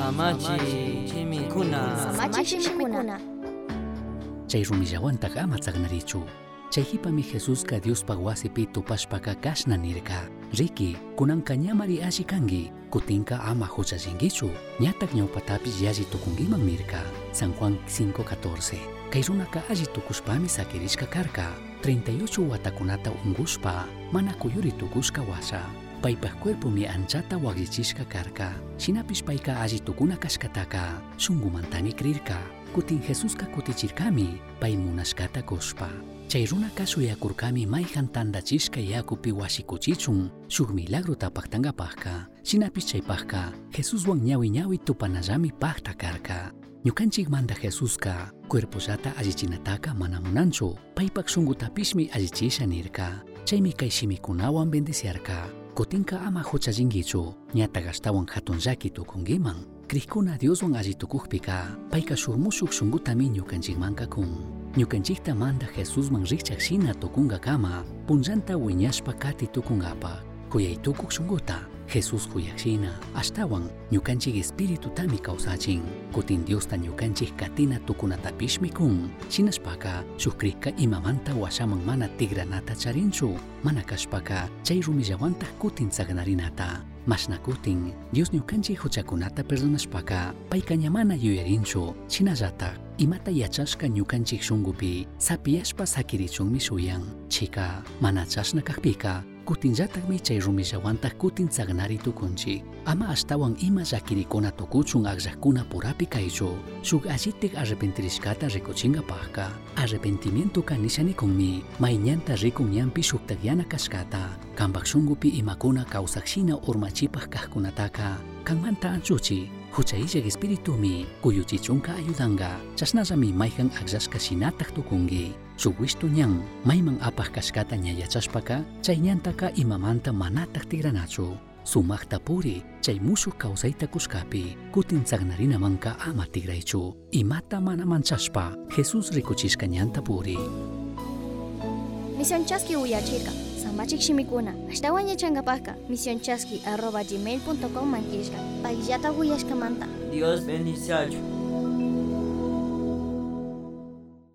Samachi chimikuna. Samachi shimikuna. Chay rumillawantaq ama chaqnarichu. Chayhipami Jesusqa Diospa wasipi tupashpaka kashna nirka. Riki, kunanka ñamari alli kangi, kutinka ama huchallinkichu. Ñataq ñawpatapis yalli tukunkiman nirka. San Juan 5:14. Kay runaka alli tukushpami sakirishka karka. 38 watakunata ungushpa, mana kuyuri tukushka washa. Paypaq cuerpumi anchata waglichishka karka. Shinapish payka alli tukuna kashkataka, shunkumantami krirka. Kutin Jesuska kutichirkami, pay munashkata kushpa. Chay runaka suyakurkami mayjan tandachishka yakupi washikuchichun, shuk milagro tapaqtankapaqka. Shinapish chaypaqka, Jesuswan ñawi ñawi tupanallami paqta karka. Ñukanchikmanta Jesuska, cuerpollata allichinataka mana munanchu, paypak shunqutapishmi allichisha nirka. Chaymi kay shimikunawan bendiciarka. Kotinka ama hocha jingitsu, nyata gastawan jakitu tukungiman, krikuna dioswan ajitukukpika, paika shurmushuk shungutami ñukanchikmankakun. ñukanchikta manda Jesusman rikchaksina tukunga kama, punllanta wiñashpa kati tukungapa, kuyay tukuk shunguta, Jesus kuyakshina, ashtawan ñukanchik espiritutami kawsachin. Kutin Diosta ñukanchik katina tukunatapishmi kun. Shinashpaka, shuk krikka imamanta washaman mana tigranata charinchu. Mana kashpaka, chay rumillawantaq kutin tsagnarinata. Mashna kutin, Dios ñukanchik huchakunata perdonashpaka, payka ñamana yuyarinchu. Shinallataq, imata yachashka ñukanchik shungupi, sapiyashpa sakirichunmi shuyan. Chika, mana chashna kaqpika, kutinllatakmi chay rumillawantaq kutin tsagnari tukunchik. Ama ashtawan ima llakirikuna tukuchun aqllaqkuna purapi kaychu. Shuk allitik arrepentirishkata rikuchinkapaqka. Arrepentimientoka nishanikunmi, mayñanta rikun ñanpi shuktak yana kashkata. Kanpak shungupi imakuna kawsaqshina urmachipaq kaqkunataka. Kanmanta anchuchi, huchayillak espiritumi, kuyuchichunka ayudanka. Chasnallami mayjan aqllashka shinataq tukunki. Shuk wishtu ñan, mayman apaq kashkata ñayachashpaka, chay ñantaka imamanta manataq tigranachu. Sumakta puri, chay mushuk kawsayta kushkapi, kutin tsagnarinamanka ama tigraychu. Imata mana manchashpa, Jesus rikuchishka ñanta puri. Misión Chasqui uyachirka. Samachik shimikuna. Ashtawan yachankapaqka. Misión Chasqui arroba gmail.com manquishka. Payllata uyashkamanta. Dios bendice.